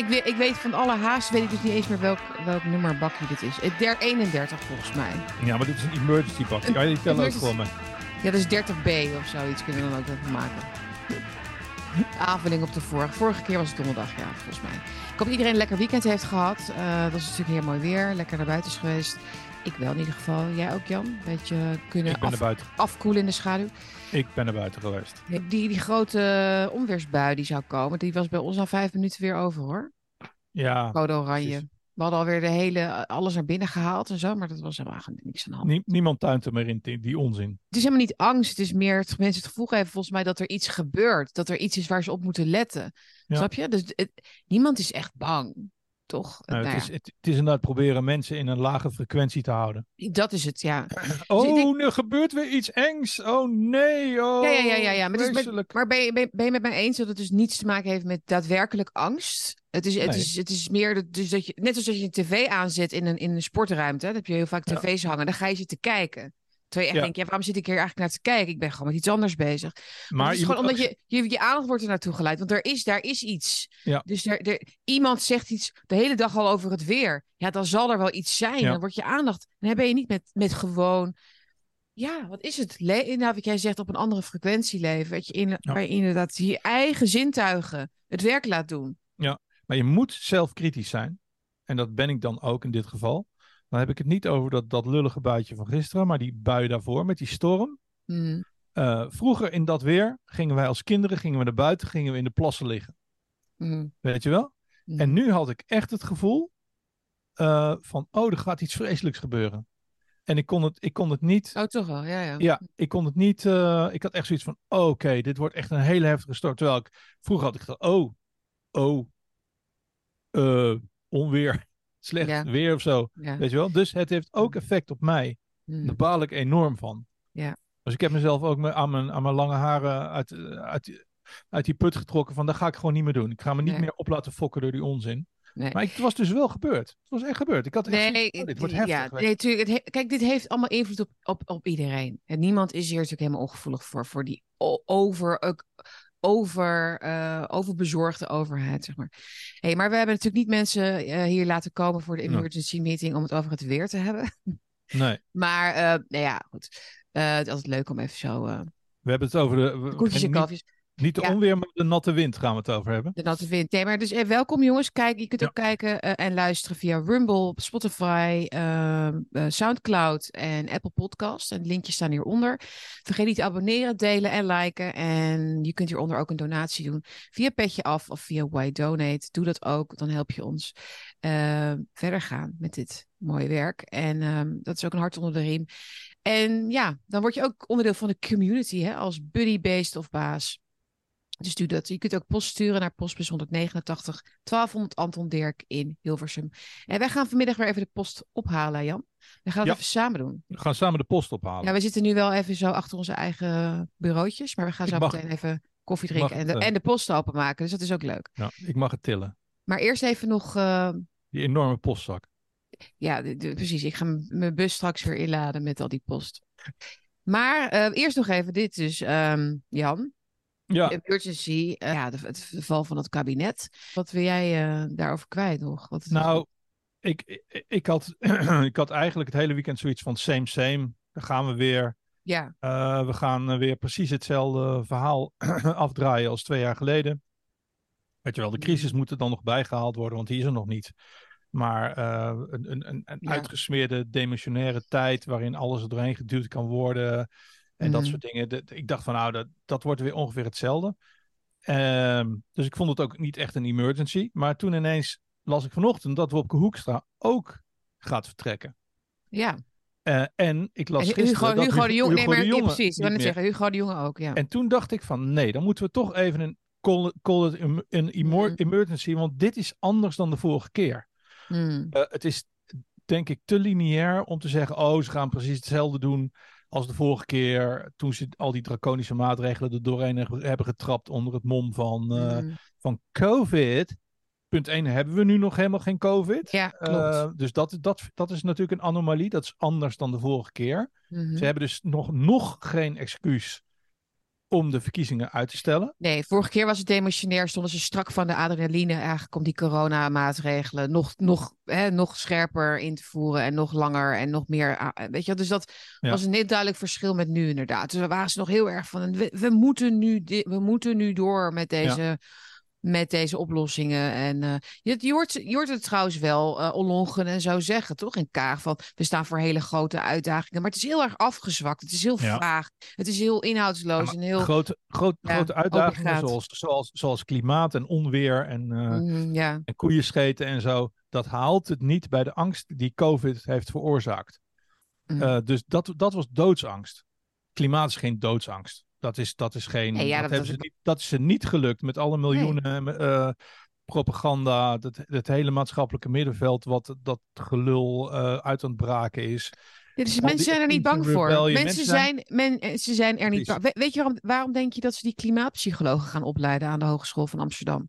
ik, weet, ik weet van alle haast, weet ik dus niet eens meer welk, welk nummer bakje dit is. Het der 31 volgens mij. Ja, maar dit is een emergency bakje. Ja, die tellen ook gewoon mee. Ja, dat is 30B of zoiets kunnen we dan ook even maken. Aanvulling op de vorige. Vorige keer was het donderdag, ja, volgens mij. Ik hoop dat iedereen een lekker weekend heeft gehad. Uh, dat is natuurlijk heel mooi weer. Lekker naar buiten is geweest. Ik wel in ieder geval. Jij ook, Jan? Beetje kunnen af, afkoelen in de schaduw. Ik ben naar buiten geweest. Die, die grote onweersbui die zou komen, die was bij ons al vijf minuten weer over, hoor. Ja. Code oranje. We hadden alweer de hele, alles naar binnen gehaald en zo, maar dat was helemaal niks aan de hand. niemand tuint er meer in, die, onzin. Het is helemaal niet angst, het is meer het mensen het gevoel geven volgens mij dat er iets gebeurt. Dat er iets is waar ze op moeten letten. Snap je? Dus niemand is echt bang toch? Nou, het, is, het, het, is inderdaad proberen mensen in een lage frequentie te houden. Dat is het, ja. Oh, dus er gebeurt weer iets engs. Oh nee, oh, Ja, ja, ja. ja, ja. Maar, dus, maar ben, je, ben, ben, je met mij eens dat het dus niets te maken heeft met daadwerkelijk angst? Het is, het is, het is meer dus dat je, net als als je een tv aanzet in een, in een sportruimte, dan heb je heel vaak tv's hangen, dan ga je zitten kijken. Terwijl je echt denkt, ja, waarom zit ik hier eigenlijk naar te kijken? Ik ben gewoon met iets anders bezig. Maar, het is gewoon omdat je, je, je aandacht wordt er naartoe geleid. Want er is, daar is iets. Ja. Dus er, er, iemand zegt iets de hele dag al over het weer. Ja, dan zal er wel iets zijn. Dan wordt je aandacht. Dan ben je niet met, met gewoon... Ja, wat is het? Le nou, wat jij zegt, op een andere frequentie leven. Weet je, in, Waar je inderdaad je eigen zintuigen het werk laat doen. Ja, maar je moet zelfkritisch zijn. En dat ben ik dan ook in dit geval. Dan heb ik het niet over dat, dat lullige buitje van gisteren, maar die bui daarvoor met die storm. Mm. Uh, vroeger in dat weer gingen wij als kinderen gingen we naar buiten, gingen we in de plassen liggen. Mm. Weet je wel? Mm. En nu had ik echt het gevoel uh, van, oh, er gaat iets vreselijks gebeuren. En ik kon het, ik kon het niet. Oh, toch wel, ja, ja. Ja, ik kon het niet. Uh, ik had echt zoiets van: oké, dit wordt echt een hele heftige storm. Terwijl ik vroeger had ik gedacht: oh, oh, onweer slecht weer of zo. Weet je wel? Dus het heeft ook effect op mij. Mm. Daar baal ik enorm van. Ja. Dus ik heb mezelf ook aan mijn, aan mijn lange haren uit, uit, uit die put getrokken van dat ga ik gewoon niet meer doen. Ik ga me niet meer op laten fokken door die onzin. Nee. Maar het was dus wel gebeurd. Het was echt gebeurd. Ik had echt nee, oh, dit wordt heftig. Ja, nee, tuurlijk. kijk, dit heeft allemaal invloed op, op, op iedereen. En niemand is hier natuurlijk helemaal ongevoelig voor, voor die over, over, uh, overbezorgde overheid, zeg maar. Hey, maar we hebben natuurlijk niet mensen uh, hier laten komen voor de emergency meeting om het over het weer te hebben. Nee. maar, uh, nou ja, goed. het is altijd leuk om even zo... we hebben het over de... Koetjes en kalfjes. Niet de onweer, maar de natte wind gaan we het over hebben. De natte wind. Nee, maar dus eh, welkom jongens. Kijk, je kunt ook kijken uh, en luisteren via Rumble, Spotify, uh, Soundcloud en Apple Podcast. En de linkjes staan hieronder. Vergeet niet te abonneren, delen en liken. En je kunt hieronder ook een donatie doen via Petje Af of via Why Donate. Doe dat ook, dan help je ons verder gaan met dit mooie werk. En ehm, dat is ook een hart onder de riem. En ja, dan word je ook onderdeel van de community hè, als buddy, beest of baas. Dus doe dat. Je kunt ook post sturen naar postbus 189 1200 Anton Dirk in Hilversum. En wij gaan vanmiddag weer even de post ophalen, Jan. We gaan het even samen doen. We gaan samen de post ophalen. Ja, we zitten nu wel even zo achter onze eigen bureautjes. Maar we gaan zo meteen even koffie drinken en de, uh... en de post openmaken. Dus dat is ook leuk. Ja, ik mag het tillen. Maar eerst even nog... Uh... Die enorme postzak. Ja, precies. Ik ga mijn bus straks weer inladen met al die post. Maar uh, eerst nog even dit dus, um, Jan. Ja. Emergency, uh, ja, de, het val van het kabinet. Wat wil jij uh, daarover kwijt nog? Wat nou, ik, ik, had, ik had eigenlijk het hele weekend zoiets van same, same. Dan gaan we weer. Ja. Uh, we gaan weer precies hetzelfde verhaal afdraaien als twee jaar geleden. Weet je wel, de mm. crisis moet er dan nog bijgehaald worden, want die is er nog niet. Maar een, een, een, een ja. uitgesmeerde, demissionaire tijd waarin alles er doorheen geduwd kan worden. En dat mhm. soort dingen. ik dacht van nou, dat, dat wordt weer ongeveer hetzelfde. Um, dus ik vond het ook niet echt een emergency. Maar toen ineens las ik vanochtend dat Wopke Hoekstra ook gaat vertrekken. Ja. Uh, en ik las gisteren Hugo, dat Hugo, de Jonge, nee, maar, de Jonge precies, ik net zeggen, Hugo de Jonge ook, ja. En toen dacht ik van, nee, dan moeten we toch even een call, call it een mm. emergency, want dit is anders dan de vorige keer. Mm. Uh, het is, denk ik, te lineair om te zeggen, oh, ze gaan precies hetzelfde doen als de vorige keer toen ze al die draconische maatregelen er doorheen hebben getrapt onder het mom van, uh, mm. van COVID. Punt 1 hebben we nu nog helemaal geen COVID. Ja, klopt. Uh, dus dat, dat, dat is natuurlijk een anomalie. Dat is anders dan de vorige keer. Mm -hmm. Ze hebben dus nog, nog geen excuus om de verkiezingen uit te stellen. Nee, vorige keer was het demissionair, stonden ze strak van de adrenaline eigenlijk om die coronamaatregelen nog, nog, hè, nog scherper in te voeren en nog langer en nog meer. Weet je, dus dat was een heel duidelijk verschil met nu inderdaad. Dus we waren ze nog heel erg van, we, we moeten, nu we moeten nu door met deze met deze oplossingen. En uh, je, je, hoort, je hoort het trouwens wel uh, en zo zeggen, toch? In Kaag van we staan voor hele grote uitdagingen. Maar het is heel erg afgezwakt. Het is heel ja. vaag. Het is heel inhoudsloos. en heel, grote, groot, ja, grote uitdagingen zoals, zoals, zoals klimaat en onweer en, uh, mm, ja. en koeienscheten en zo. Dat haalt het niet bij de angst die COVID heeft veroorzaakt. Mm. dus dat, dat was doodsangst. Klimaat is geen doodsangst. Dat is, dat is geen. Nee, ja, dat, dat, ze niet, dat is ze niet gelukt met alle miljoenen nee. uh, propaganda. Dat, het hele maatschappelijke middenveld, wat dat gelul uh, uit aan het braken is. Ja, dus mensen zijn er niet bang voor. Mensen, mensen zijn, men, eh, ze zijn er niet bang. weet je waarom, waarom denk je dat ze die klimaatpsychologen gaan opleiden aan de Hogeschool van Amsterdam?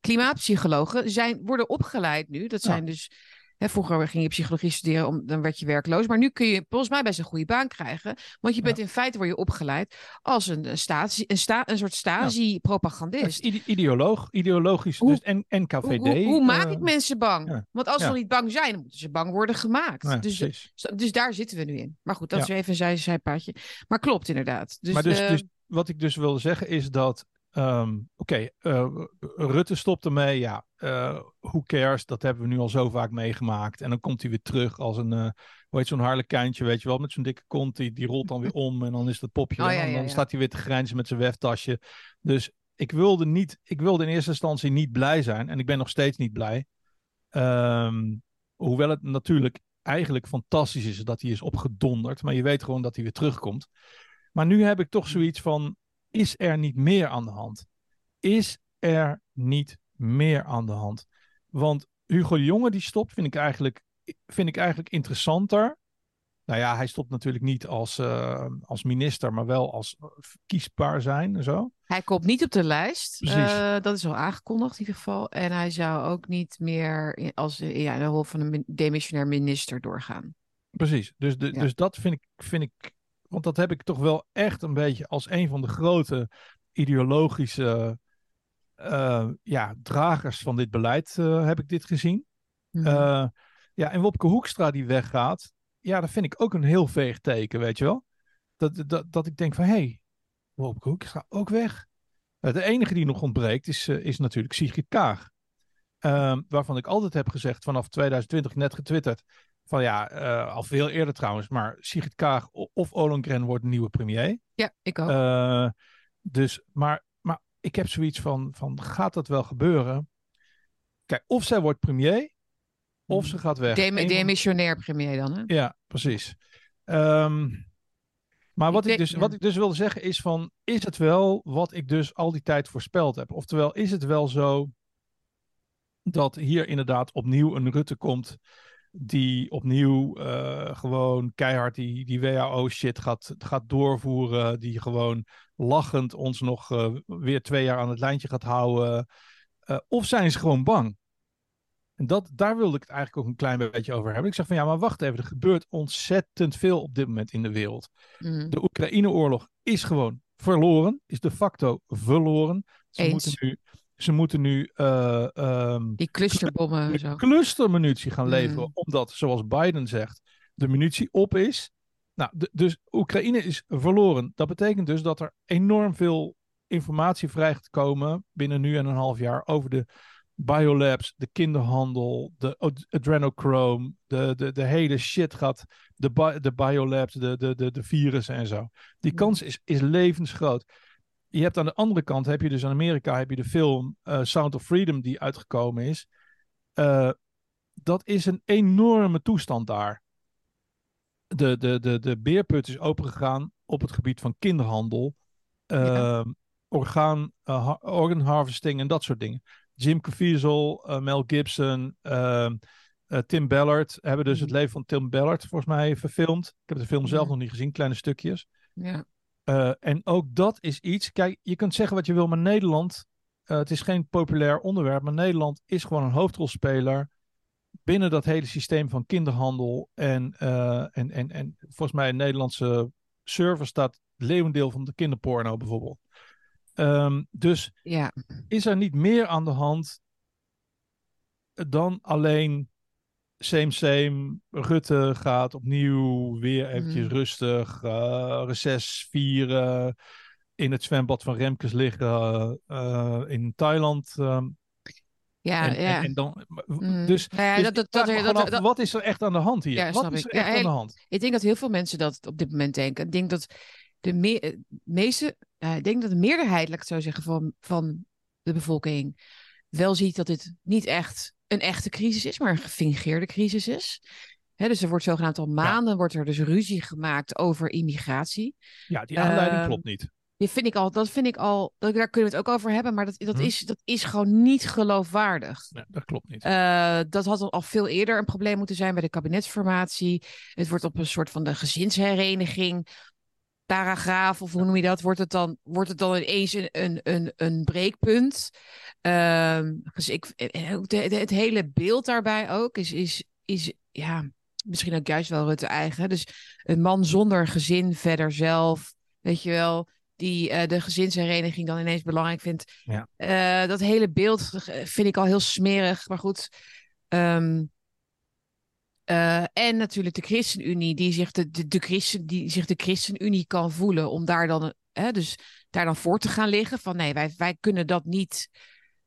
Klimaatpsychologen zijn, worden opgeleid nu. Dat zijn dus vroeger ging je psychologie studeren, om, dan werd je werkloos. Maar nu kun je volgens mij best een goede baan krijgen. Want je bent in feite word je opgeleid als een, een, statie, een, sta, een soort stasi-propagandist. Ja. ideoloog, ideologisch. Hoe, dus en, NKVD. Hoe, hoe, maak ik mensen bang? Want als ze niet bang zijn, dan moeten ze bang worden gemaakt. dus, dus daar zitten we nu in. Maar goed, dat is even een zij, zijpaadje. Maar klopt inderdaad. Dus, maar dus, uh, dus wat ik dus wilde zeggen is dat Um, Oké, okay, uh, Rutte stopt ermee. Ja, uh, who cares? Dat hebben we nu al zo vaak meegemaakt. En dan komt hij weer terug als een, uh, hoe heet zo'n harlekijntje, weet je wel, met zo'n dikke kont. Die, die rolt dan weer om en dan is dat popje. Oh, ja, en dan, staat hij weer te grijnzen met zijn weftasje. Dus ik wilde, niet, ik wilde in eerste instantie niet blij zijn. En ik ben nog steeds niet blij. Um, hoewel het natuurlijk eigenlijk fantastisch is dat hij is opgedonderd. Maar je weet gewoon dat hij weer terugkomt. Maar nu heb ik toch zoiets van is er niet meer aan de hand? Is er niet meer aan de hand? Want Hugo de Jonge die stopt, vind ik eigenlijk, vind ik eigenlijk interessanter. Nou ja, hij stopt natuurlijk niet als, uh, als minister, maar wel als kiesbaar zijn en zo. Hij komt niet op de lijst. Uh, dat is al aangekondigd in ieder geval. En hij zou ook niet meer in, als ja, de rol van een demissionair minister doorgaan. Precies. Dus, de, dus dat vind ik, vind ik want dat heb ik toch wel echt een beetje als een van de grote ideologische uh, ja, dragers van dit beleid uh, heb ik dit gezien. Mm -hmm. ja, en Wopke Hoekstra die weggaat, ja, dat vind ik ook een heel veeg teken, weet je wel. Dat, dat, dat ik denk van, hé, hey, Wopke Hoekstra ook weg. de enige die nog ontbreekt is, is natuurlijk Sigrid Kaag. Ehm, waarvan ik altijd heb gezegd, vanaf 2020 net getwitterd, van ja, uh, al veel eerder trouwens, maar Sigrid Kaag of Ollongren wordt nieuwe premier. Ja, ik ook. Uh, dus, maar, maar ik heb zoiets van, van, gaat dat wel gebeuren? Kijk, of zij wordt premier, of ze gaat weg. Dem demissionair premier dan, hè? Ja, precies. Um, maar wat ik, dus, wat ik dus wilde zeggen is van, is het wel wat ik dus al die tijd voorspeld heb? Oftewel, is het wel zo dat hier inderdaad opnieuw een Rutte komt die opnieuw uh, gewoon keihard die, die WHO-shit gaat, gaat doorvoeren. Die gewoon lachend ons nog uh, weer twee jaar aan het lijntje gaat houden. Uh, of zijn ze gewoon bang? En dat, daar wilde ik het eigenlijk ook een klein beetje over hebben. Ik zeg van ja, maar wacht even. Er gebeurt ontzettend veel op dit moment in de wereld. Mm. De Oekraïne-oorlog is gewoon verloren. Is de facto verloren. Ze Eens. moeten nu ze moeten nu uh, um, die clusterbommen zo. clustermunitie gaan leveren, mm. omdat, zoals Biden zegt, de munitie op is. Nou, dus Oekraïne is verloren. Dat betekent dus dat er enorm veel informatie vrij gaat komen binnen nu en een half jaar over de biolabs, de kinderhandel, de adrenochrome, de, de, de hele shit gaat, de, de biolabs, de, de, de, de virussen en zo. Die mm. kans is, is levensgroot je hebt aan de andere kant, heb je dus in Amerika, heb je de film uh, Sound of Freedom die uitgekomen is. Uh, dat is een enorme toestand daar. De, de, de, de beerput is opengegaan op het gebied van kinderhandel, uh, ja. Orgaan, uh, organ harvesting en dat soort dingen. Jim Caviezel, Mel Gibson, ehm, Tim Ballard hebben dus het mhm. leven van Tim Ballard volgens mij verfilmd. Ik heb de film zelf nog niet gezien, kleine stukjes. Ja. Uh, en ook dat is iets. Kijk, je kunt zeggen wat je wil, maar Nederland. Uh, het is geen populair onderwerp, maar Nederland is gewoon een hoofdrolspeler. binnen dat hele systeem van kinderhandel. En, uh, en, en, en volgens mij een Nederlandse server staat leeuwendeel van de kinderporno bijvoorbeeld. Ehm, dus Ja. is er niet meer aan de hand dan alleen same same. Rutte gaat opnieuw weer eventjes Mhm. rustig uh, reces vieren. In het zwembad van Remkes liggen uh, in Thailand. Um, Ja, en, ja. En, en dan, Mm. Dus, Nou ja, dat- dat- wat is er echt aan de hand hier? Ja, wat is ik. er echt aan de hand? Ik denk dat heel veel mensen dat op dit moment denken. Ik denk dat de me eh, meeste, eh, ik denk dat de meerderheid, laat ik het zo zeggen, van, van de bevolking wel ziet dat dit niet echt een echte crisis is, maar een gefingeerde crisis is. Dus er wordt zogenaamd al maanden wordt er dus ruzie gemaakt over immigratie. Ja, die aanleiding Ehm, klopt niet. Die vind ik al, dat vind ik al, daar kunnen we het ook over hebben, maar dat, dat, Hm. is, dat is gewoon niet geloofwaardig. Nee, dat klopt niet. Eh, dat had al veel eerder een probleem moeten zijn bij de kabinetsformatie. Het wordt op een soort van de gezinshereniging, paragraaf of hoe noem je dat, wordt het dan, wordt het dan ineens een, een, een, een breekpunt. Ehm, dus ik, de, de- het hele beeld daarbij ook is, is, is ja, misschien ook juist wel Rutte eigen. Dus een man zonder gezin verder zelf, weet je wel, die eh, de gezinshereniging dan ineens belangrijk vindt. Ja. Eh, dat hele beeld vind ik al heel smerig, maar goed. Ehm, eh, en natuurlijk de ChristenUnie, die zich de, de, de, Christen, die zich de ChristenUnie kan voelen, om daar dan, hè, dus daar dan voor te gaan liggen. Van nee, wij, wij kunnen dat niet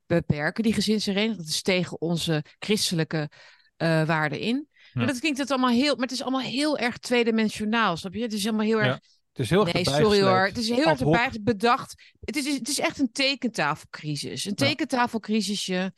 beperken, die gezinshereniging. Dat is tegen onze christelijke eh, waarden in. Maar dat klinkt het allemaal heel, maar het is allemaal heel erg tweedimensionaal, snap je? Het is allemaal heel Ja, erg. Het is heel erg Nee, sorry hoor. Het is heel erg erbij bedacht. Het is, het is echt een tekentafelcrisis. Een tekentafelcrisisje.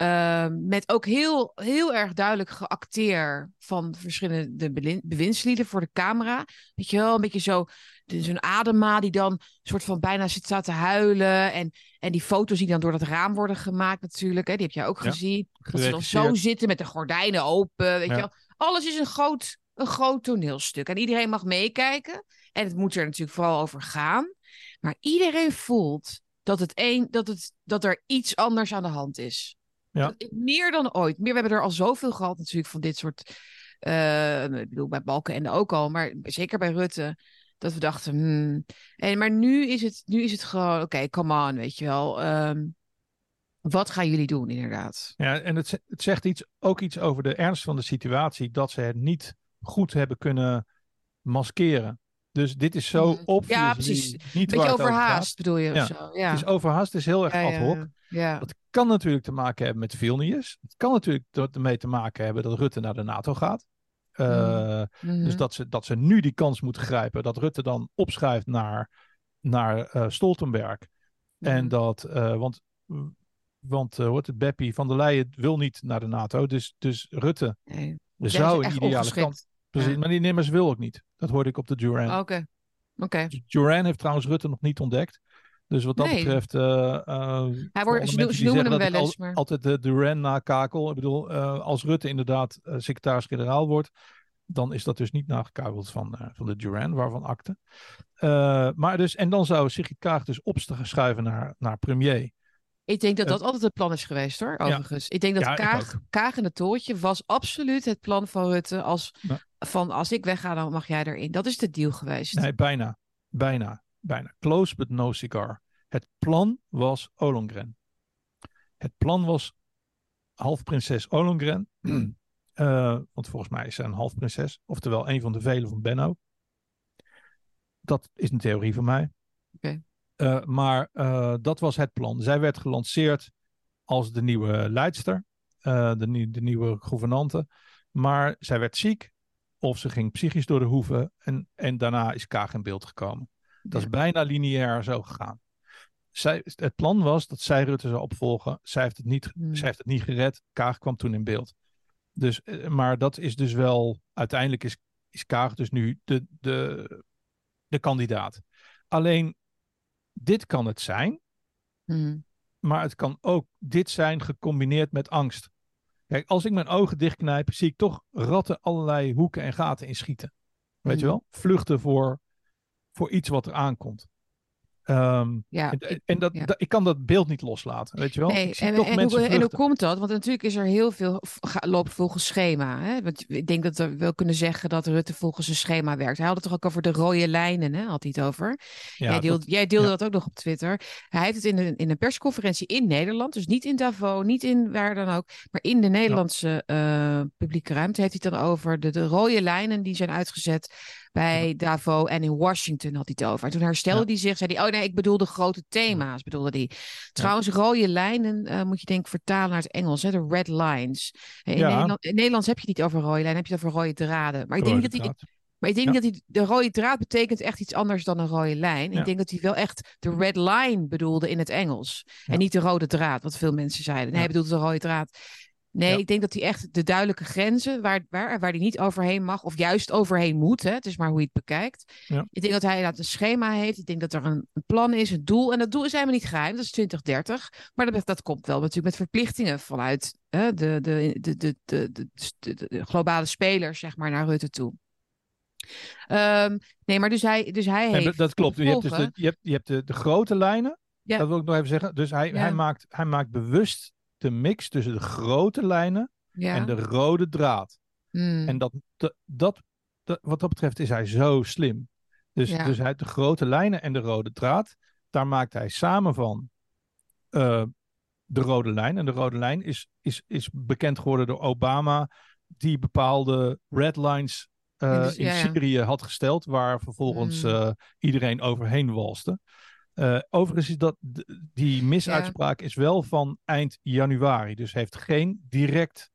Ehm, met ook heel, heel erg duidelijk geacteer van verschillende bewindslieden voor de camera. Weet je wel, een beetje zo. Zo'n Adema die dan soort van bijna zit staat te huilen. En, en die foto's die dan door dat raam worden gemaakt natuurlijk. Hè, die heb jij ook Ja, gezien. Dat ze dan zo zitten met de gordijnen open. Weet Ja. je wel. Alles is een groot, een groot toneelstuk. En iedereen mag meekijken. En het moet er natuurlijk vooral over gaan. Maar iedereen voelt dat, het een, dat, het, dat er iets anders aan de hand is. Ja. Meer dan ooit. Meer, we hebben er al zoveel gehad natuurlijk van dit soort... eh, ik bedoel, bij Balkenende ook al. Maar zeker bij Rutte. Dat we dachten... hmm. En, maar nu is, het, nu is het gewoon... Oké, come on, weet je wel. Ehm, wat gaan jullie doen inderdaad? Ja, en het, het zegt iets, ook iets over de ernst van de situatie, dat ze het niet goed hebben kunnen maskeren. Dus dit is zo Mhm. obviously Ja, precies. niet Beetje overhaast bedoel je? Ja. Zo. Ja. Het is overhaast, het is heel erg ad hoc. ja. Dat kan natuurlijk te maken hebben met Vilnius. Het kan natuurlijk er- ermee te maken hebben dat Rutte naar de NATO gaat. Uh, Mhm. Dus dat ze, dat ze nu die kans moeten grijpen. Dat Rutte dan opschuift naar, naar eh, Stoltenberg. En Mhm. dat, eh, want, want hoort het, Beppie van der Leyen wil niet naar de NATO. Dus, dus Rutte Nee. zou een ideale ongeschikt. Precies, Ja. maar die Nimmers wil ook niet. Dat hoorde ik op de Duran. Oké. Oké. Duran heeft trouwens Rutte nog niet ontdekt. Dus wat dat Nee. betreft. eh, eh, Hij wordt, ze, ze noemen hem wel al- eens, maar... altijd de Duran nakakel. Ik bedoel, eh, als Rutte inderdaad secretaris-generaal wordt, dan is dat dus niet nagekakeld van, van de Duran, waarvan akte. Maar dus, en dan zou Sigrid Kaag dus opschuiven naar, naar premier. Ik denk dat dat altijd het plan is geweest, hoor, overigens. Ik denk dat Ja, Kaag. Kaag en het toortje was absoluut het plan van Rutte als Ja. van als ik wegga, dan mag jij erin. Dat is de deal geweest. Nee, bijna. Bijna. Bijna. Close but no cigar. Het plan was Ollongren. Het plan was halfprinses Ollongren. Eh, want volgens mij is ze een halfprinses. Oftewel een van de velen van Benno. Dat is een theorie van mij. Oké. Eh, maar eh, dat was het plan. Zij werd gelanceerd als de nieuwe leidster. eh, de, nie- de nieuwe gouvernante. Maar zij werd ziek. Of ze ging psychisch door de hoeven. En, en daarna is Kaag in beeld gekomen. Dat is bijna lineair zo gegaan. Zij, het plan was dat zij Rutte zou opvolgen. Zij heeft het niet, Hmm. zij heeft het niet gered. Kaag kwam toen in beeld. Dus, maar dat is dus wel. Uiteindelijk is, is Kaag dus nu de, de, de kandidaat. Alleen, dit kan het zijn. Hmm. Maar het kan ook dit zijn gecombineerd met angst. Kijk, als ik mijn ogen dichtknijp, zie ik toch ratten allerlei hoeken en gaten inschieten. Weet je Mhm. wel? Vluchten voor, voor iets wat er aankomt. Ehm, ja, en, en dat, ik kan dat beeld niet loslaten, weet je wel? Nee, en, en, hoe, en, hoe, komt dat? Want natuurlijk is er heel veel loopt volgens schema. Hè? Want ik denk dat we wel kunnen zeggen dat Rutte volgens een schema werkt. Hij had het toch ook over de rode lijnen, hè? had hij het over. Ja, jij, deelde, dat, jij deelde dat ook nog op Twitter. Hij heeft het in een, in een persconferentie in Nederland, dus niet in Davos, niet in waar dan ook, maar in de Nederlandse uh, publieke ruimte heeft hij het dan over de, de rode lijnen die zijn uitgezet bij Davos en in Washington had hij het over. En toen herstelde hij zich, zei hij, oh nee, ik bedoel de grote thema's, bedoelde hij. Trouwens, rode lijnen uh, moet je denk ik vertalen naar het Engels, hè, de red lines. In, Nederland, in Nederlands heb je het niet over rode lijnen, heb je het over rode draden. Maar ik denk dat hij... Maar ik denk dat hij, de rode draad betekent echt iets anders dan een rode lijn. Ik denk dat hij wel echt de red line bedoelde in het Engels. En niet de rode draad, wat veel mensen zeiden. Nee, hij bedoelt de rode draad. Nee, ik denk dat hij echt de duidelijke grenzen waar, waar, waar hij niet overheen mag, of juist overheen moet, hè, het is maar hoe je het bekijkt. Ja. Ik denk dat hij inderdaad een schema heeft. Ik denk dat er een, een, plan is, een doel. En dat doel is helemaal niet geheim, dat is 2030. Maar dat, dat komt wel natuurlijk met verplichtingen vanuit hè, de, de, de, de, de, de, de, globale spelers, zeg maar, naar Rutte toe. Um, nee, maar dus hij, dus hij heeft. dat klopt. Je hebt, dus de, je hebt, je hebt de, de grote lijnen. Ja. Dat wil ik nog even zeggen. Dus hij, hij, maakt, hij maakt bewust de mix tussen de grote lijnen en de rode draad. Hmm. En dat, dat, dat, wat dat betreft is hij zo slim. Dus, dus hij, de grote lijnen en de rode draad, daar maakt hij samen van uh, de rode lijn. En de rode lijn is, is, is bekend geworden door Obama, die bepaalde red lines uh, in, Syrië had gesteld, waar vervolgens uh, iedereen overheen walste. Uh, overigens is dat, die misuitspraak is wel van eind januari. Dus heeft geen direct...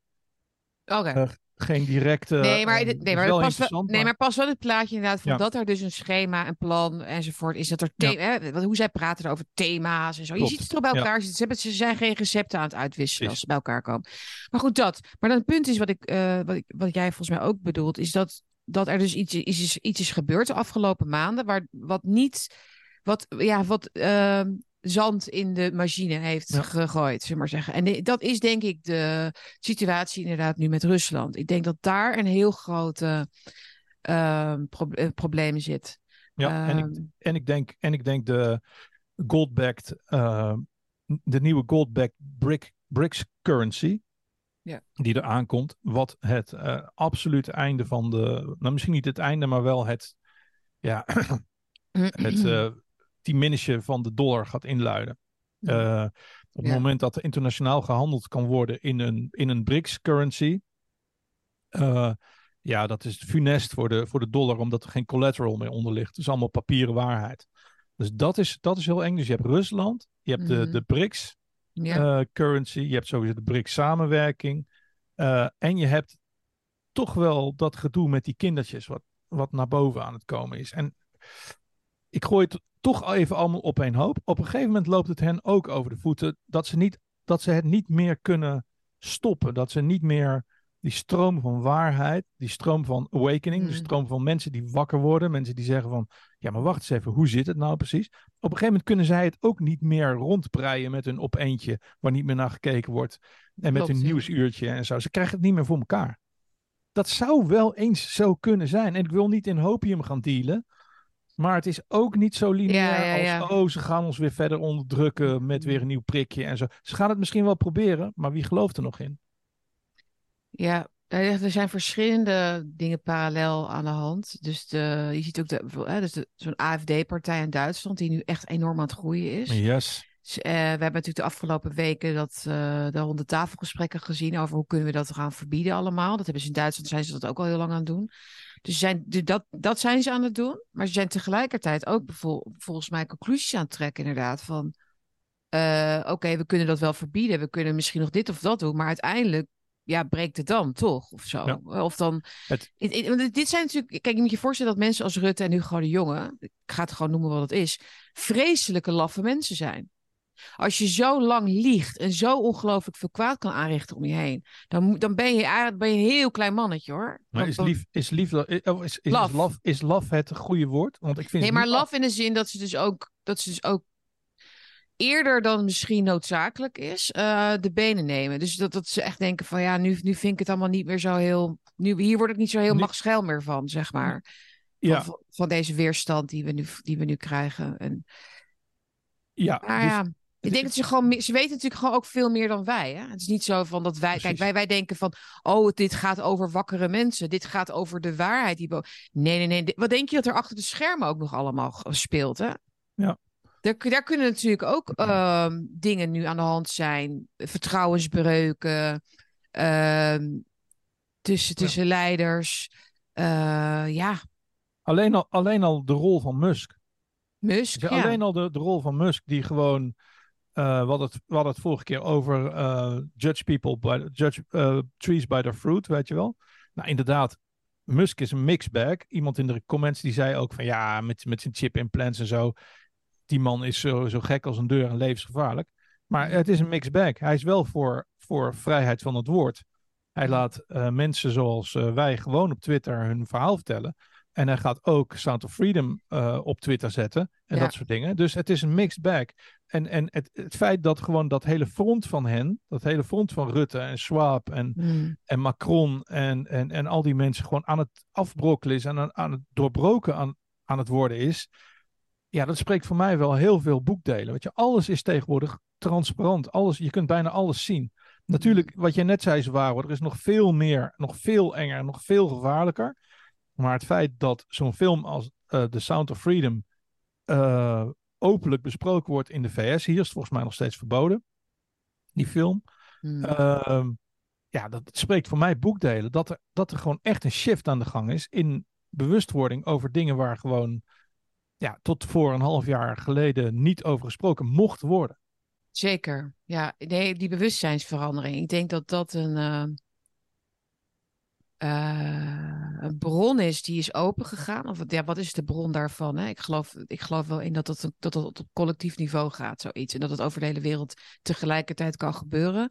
Okay. Uh, geen directe. Nee, maar, nee, maar, pas wel, nee, maar pas wel het plaatje inderdaad van dat er dus een schema, een plan enzovoort is. Dat er ja. hè, hoe zij praten over thema's en zo. Je ziet het toch bij elkaar ja. zitten. Ze, zijn geen recepten aan het uitwisselen als ze bij elkaar komen. Maar goed, dat. Maar dan het punt is wat, ik, uh, wat, ik, wat jij volgens mij ook bedoelt, is dat, dat er dus iets, iets, iets is gebeurd de afgelopen maanden, waar, wat niet wat, ja, wat uh, zand in de machine heeft gegooid, zullen maar zeggen. En dat is denk ik de situatie inderdaad nu met Rusland. Ik denk dat daar een heel grote uh, pro probleem zit. Ja, en, ik, ehm, en, ik denk, en ik denk de gold-backed, de nieuwe gold-backed brick, BRICS currency, ja. die er aankomt, wat het uh, absolute einde van de, nou misschien niet het einde, maar wel het, ja, het uh, die van de dollar gaat inluiden. Uh, op het moment dat er internationaal gehandeld kan worden in een, in een BRICS-currency, uh, ja, dat is funest voor de, voor de dollar, omdat er geen collateral meer onder ligt. Het is allemaal papieren waarheid. Dus dat is, dat is heel eng. Dus je hebt Rusland, je hebt de, mhm. de BRICS-currency, je hebt sowieso de BRICS-samenwerking. en je hebt toch wel dat gedoe met die kindertjes, wat, wat naar boven aan het komen is. En ik gooi het toch even allemaal op een hoop. Op een gegeven moment loopt het hen ook over de voeten dat ze, niet, dat ze het niet meer kunnen stoppen. Dat ze niet meer die stroom van waarheid, die stroom van awakening, mm. de stroom van mensen die wakker worden, mensen die zeggen van, ja maar wacht eens even, hoe zit het nou precies? Op een gegeven moment kunnen zij het ook niet meer rondbreien met hun op eentje, waar niet meer naar gekeken wordt, en met hun nieuwsuurtje en zo. Ze krijgen het niet meer voor elkaar. Dat zou wel eens zo kunnen zijn. En ik wil niet in hopium gaan dealen, maar het is ook niet zo lineair als, oh, ze gaan ons weer verder onderdrukken met weer een nieuw prikje en zo. Ze gaan het misschien wel proberen, maar wie gelooft er nog in? Ja, er zijn verschillende dingen parallel aan de hand. Dus de, je ziet ook de, dus zo'n AFD-partij in Duitsland, die nu echt enorm aan het groeien is. Yes. Dus, uh, we hebben natuurlijk de afgelopen weken dat, uh, de ronde tafelgesprekken gezien over hoe kunnen we dat gaan verbieden allemaal. Dat hebben ze in Duitsland, zijn ze dat ook al heel lang aan het doen. Dus zijn, dat, dat zijn ze aan het doen. Maar ze zijn tegelijkertijd ook volgens mij conclusies aan het trekken, inderdaad. Van uh, oké, we kunnen dat wel verbieden. We kunnen misschien nog dit of dat doen. Maar uiteindelijk ja, breekt het dan toch? Of zo. Of dan. Het... Dit zijn natuurlijk. Kijk, je moet je voorstellen dat mensen als Rutte en Hugo de Jonge. Ik ga het gewoon noemen wat het is. Vreselijke laffe mensen zijn. Als je zo lang liegt en zo ongelooflijk veel kwaad kan aanrichten om je heen, dan, dan ben je eigenlijk ben je een heel klein mannetje hoor. Maar is lief, is lief, oh, is, is, love. love, is love het goede woord? Want ik vind nee, maar love in de zin dat ze dus ook, dat ze dus ook eerder dan misschien noodzakelijk is, uh, de benen nemen. Dus dat, dat ze echt denken van ja, nu, nu vind ik het allemaal niet meer zo heel. Nu, hier word ik niet zo heel machtschuil meer van, zeg maar. Ja. Van, van, deze weerstand die we nu, die we nu krijgen. En Ja, dus- ja, ik denk dat ze gewoon, ze weten natuurlijk gewoon ook veel meer dan wij. Hè? Het is niet zo van dat wij, kijk, wij, wij denken van, oh, dit gaat over wakkere mensen. Dit gaat over de waarheid. Die nee, nee, nee. Wat denk je dat er achter de schermen ook nog allemaal speelt, hè? Ja. Daar, daar kunnen natuurlijk ook ehm, dingen nu aan de hand zijn. Vertrouwensbreuken. ehm, tussen, Ja. tussen leiders. Eh, ja, alleen, al, alleen al de rol van Musk. Musk. Dus Ja. Alleen al de, de rol van Musk, die gewoon. Eh we, hadden het, we hadden het vorige keer over eh, judge people by judge eh, trees by their fruit, weet je wel. Nou, inderdaad, Musk is een mixed bag. Iemand in de comments die zei ook van ja, met, met zijn chip implants en zo. Die man is zo, zo gek als een deur en levensgevaarlijk. Maar het is een mixed bag. Hij is wel voor, voor vrijheid van het woord. Hij laat mensen zoals wij gewoon op Twitter hun verhaal vertellen. En hij gaat ook Sound of Freedom op Twitter zetten. En Ja. dat soort dingen. Dus het is een mixed bag. En, en het, het feit dat gewoon dat hele front van hen, dat hele front van Rutte en Schwab en, Hmm. en Macron en, en, en al die mensen gewoon aan het afbrokkelen is en aan, aan het doorbroken aan, aan het worden is. Ja, dat spreekt voor mij wel heel veel boekdelen. Weet je, alles is tegenwoordig transparant. Alles, je kunt bijna alles zien. Natuurlijk, wat jij net zei, Zwaro, er is nog veel meer, nog veel enger, nog veel gevaarlijker. Maar het feit dat zo'n film als eh, The Sound of Freedom eh, openlijk besproken wordt in de VS, hier is het volgens mij nog steeds verboden, die film. Hmm. Ehm, ja, dat spreekt voor mij boekdelen. Dat er, dat er gewoon echt een shift aan de gang is in bewustwording over dingen waar gewoon ja, tot voor een half jaar geleden niet over gesproken mocht worden. Zeker, ja. Nee, die bewustzijnsverandering. Ik denk dat dat een, eh, eh, een bron is die is opengegaan. Of ja, wat is de bron daarvan? Hè? Ik, geloof, ik geloof wel in dat dat, dat dat op collectief niveau gaat, zoiets. En dat het over de hele wereld tegelijkertijd kan gebeuren.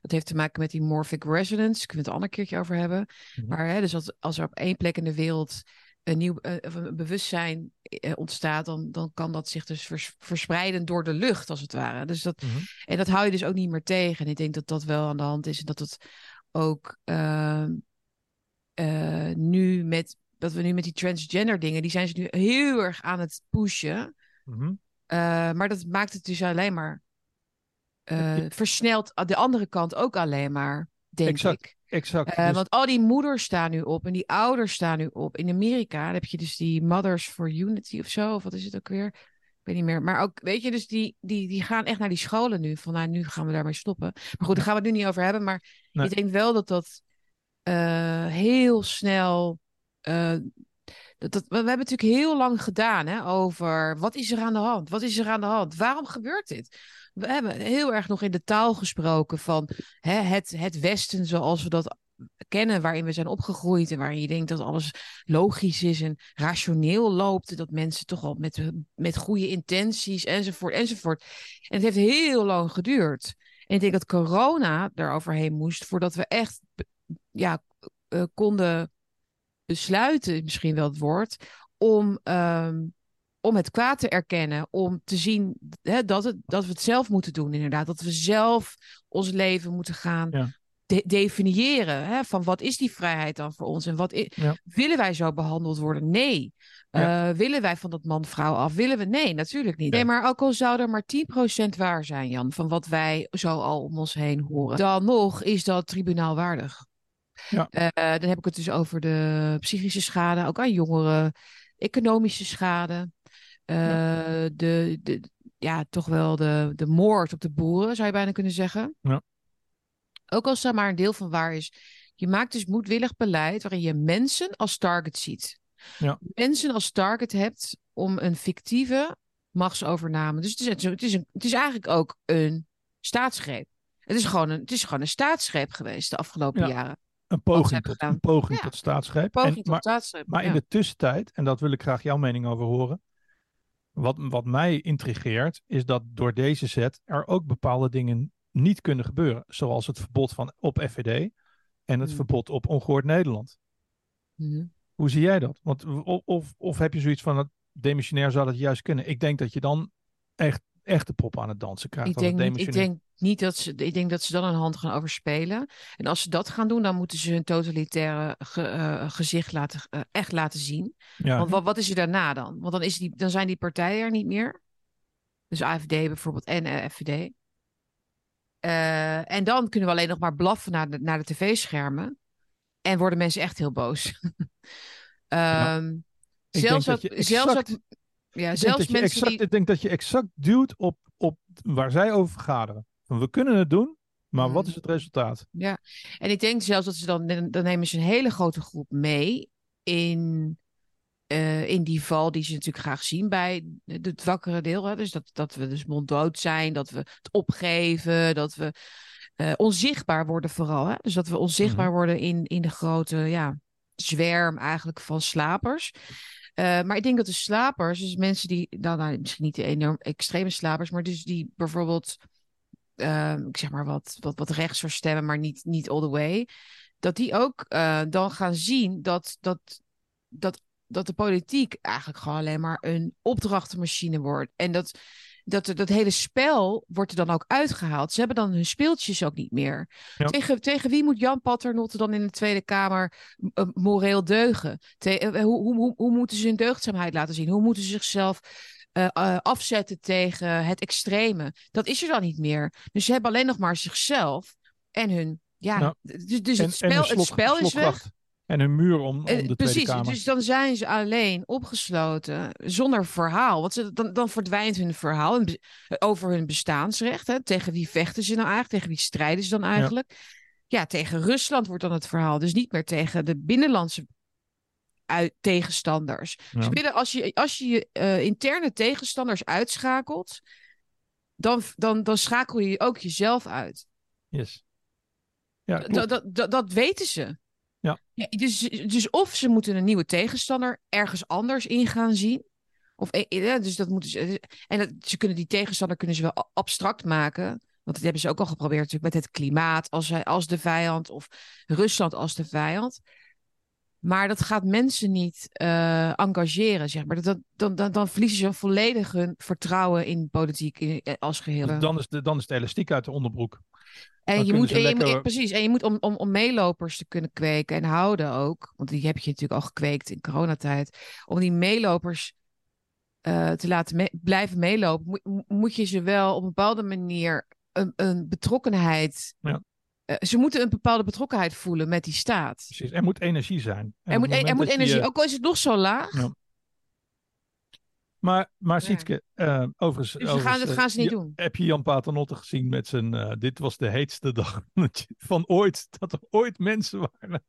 Dat heeft te maken met die morphic resonance. Kunnen we het een ander keertje over hebben. Mhm. Maar hè, dus als, als er op één plek in de wereld een nieuw eh, een bewustzijn eh, ontstaat, dan, dan kan dat zich dus vers- verspreiden door de lucht, als het ware. Dus dat, Mhm. en dat hou je dus ook niet meer tegen. En ik denk dat dat wel aan de hand is. En dat het ook ehm, eh, nu met. Dat we nu met die transgender dingen, die zijn ze nu heel erg aan het pushen. Mhm. Eh, maar dat maakt het dus alleen maar. eh, Ja. versnelt de andere kant ook alleen maar, denk Exact. ik. Exact. Eh, Dus- Want al die moeders staan nu op en die ouders staan nu op. In Amerika heb je dus die Mothers for Unity of zo, of wat is het ook weer? Ik weet niet meer. Maar ook, weet je, dus die, die, die gaan echt naar die scholen nu. Van nou, nu gaan we daarmee stoppen. Maar goed, daar gaan we het nu niet over hebben. Maar Nee. ik denk wel dat dat eh, heel snel. eh, dat, dat, we hebben natuurlijk heel lang gedaan hè, over wat is er aan de hand? Wat is er aan de hand? Waarom gebeurt dit? We hebben heel erg nog in de taal gesproken van hè, het, het Westen zoals we dat kennen, waarin we zijn opgegroeid en waarin je denkt dat alles logisch is en rationeel loopt. Dat mensen toch al met, met goede intenties enzovoort enzovoort. En het heeft heel lang geduurd. En ik denk dat corona eroverheen moest voordat we echt ja, eh, konden besluiten, misschien wel het woord, om, ehm, om het kwaad te erkennen. Om te zien hè, dat, het, dat we het zelf moeten doen, inderdaad. Dat we zelf ons leven moeten gaan Ja. de- definiëren. Hè, van wat is die vrijheid dan voor ons? En wat i- Ja. willen wij zo behandeld worden? Nee. Ja. Eh, willen wij van dat man-vrouw af? Willen we? Nee, natuurlijk niet. Nee. Nee, maar ook al zou er maar 10% waar zijn, Jan, van wat wij zo al om ons heen horen, dan nog is dat tribunaal waardig. Ja. Eh, dan heb ik het dus over de psychische schade, ook aan jongeren, economische schade, eh, de, de, ja, toch wel de, de moord op de boeren, zou je bijna kunnen zeggen. Ja. Ook als daar maar een deel van waar is. Je maakt dus moedwillig beleid waarin je mensen als target ziet. Ja. Mensen als target hebt om een fictieve machtsovername. Dus het is, het is, een, het is eigenlijk ook een staatsgreep. Het is gewoon een, het is gewoon een staatsgreep geweest de afgelopen Ja. jaren. Een poging, tot, een poging Ja. tot staatsgreep. Poging En- tot maar, staatsgreep. maar in de tussentijd, en dat wil ik graag jouw mening over horen. Wat, wat mij intrigeert, is dat door deze zet er ook bepaalde dingen niet kunnen gebeuren. Zoals het verbod van, op FVD en het Hmm. verbod op ongehoord Nederland. Mhm. Hoe zie jij dat? Want, of, of, of heb je zoiets van, het demissionair zou dat juist kunnen? Ik denk dat je dan echt, echt de pop aan het dansen krijgt. Ik denk, niet, ik denk niet dat ze. Ik denk dat ze dan een hand gaan overspelen. En als ze dat gaan doen, dan moeten ze hun totalitaire ge- eh, gezicht laten, eh, echt laten zien. Ja, Want wat, wat is er daarna dan? Want dan, is die, dan zijn die partijen er niet meer. Dus AFD bijvoorbeeld en uh, FVD. en dan kunnen we alleen nog maar blaffen naar de, naar de tv-schermen. En worden mensen echt heel boos. um, zelfs ook, zelfs ook, ja, zelfs mensen exact, die... Ik denk dat je exact duwt op, op waar zij over vergaderen. Van, we kunnen het doen, maar wat is het resultaat? Ja, en ik denk zelfs dat ze dan, dan nemen ze een hele grote groep mee in, uh, in die val die ze natuurlijk graag zien bij het wakkere deel. Hè? Dus dat, dat we dus monddood zijn, dat we het opgeven, dat we uh, onzichtbaar worden vooral. Hè? Dus dat we onzichtbaar mm-hmm. worden in, in de grote ja, zwerm eigenlijk van slapers. Uh, maar ik denk dat de slapers, dus mensen die, nou, nou misschien niet de enorm extreme slapers, maar dus die bijvoorbeeld uh, ik zeg maar wat, wat, wat rechts stemmen, maar niet, niet all the way. Dat die ook uh, dan gaan zien dat, dat, dat, dat de politiek eigenlijk gewoon alleen maar een opdrachtenmachine wordt. En dat, dat, dat hele spel wordt er dan ook uitgehaald. Ze hebben dan hun speeltjes ook niet meer. Ja. Tegen, tegen wie moet Jan Paternotte dan in de Tweede Kamer uh, moreel deugen? Te, hoe, hoe, hoe, hoe moeten ze hun deugdzaamheid laten zien? Hoe moeten ze zichzelf uh, uh, afzetten tegen het extreme. Dat is er dan niet meer. Dus ze hebben alleen nog maar zichzelf en hun. Ja, nou, dus, dus en, het spel, slok, het spel is weg. En hun muur om, om de Tweede Precies, Kamer. dus dan zijn ze alleen opgesloten, zonder verhaal. Want ze, dan, dan verdwijnt hun verhaal over hun bestaansrecht. Hè. Tegen wie vechten ze nou eigenlijk? Tegen wie strijden ze dan eigenlijk? Ja. ja, tegen Rusland wordt dan het verhaal. Dus niet meer tegen de binnenlandse uit tegenstanders. Ja. Dus als je als je uh, interne tegenstanders uitschakelt, dan, dan, dan schakel je ook jezelf uit. Yes. Ja, dat, dat, dat weten ze. Ja. ja. dus, dus of ze moeten een nieuwe tegenstander ergens anders in gaan zien. Of, eh, dus dat moeten ze, en dat, ze kunnen die tegenstander kunnen ze wel abstract maken. Want dat hebben ze ook al geprobeerd natuurlijk met het klimaat als, als de vijand. Of Rusland als de vijand. Maar dat gaat mensen niet uh, engageren, zeg maar. Dat, dan, dan, dan verliezen ze volledig hun vertrouwen in politiek in, eh, als geheel. Dan is, de, dan is de elastiek uit de onderbroek. En je moet, en je moet, precies, en je moet om, om, om meelopers te kunnen kweken en houden ook, want die heb je natuurlijk al gekweekt in coronatijd, om die meelopers uh, te laten me blijven meelopen, moet, moet je ze wel op een bepaalde manier een, een betrokkenheid ja. Uh, ze moeten een bepaalde betrokkenheid voelen met die staat. Precies, er moet energie zijn. En er moet, er moet energie, je... ook al is het nog zo laag. Ja. Maar, maar Sietske, ja. uh, overigens... Dus gaan, dat gaan ze niet doen. Heb je Jan Paternotte gezien met zijn... Uh, dit was de heetste dag van ooit, dat er ooit mensen waren.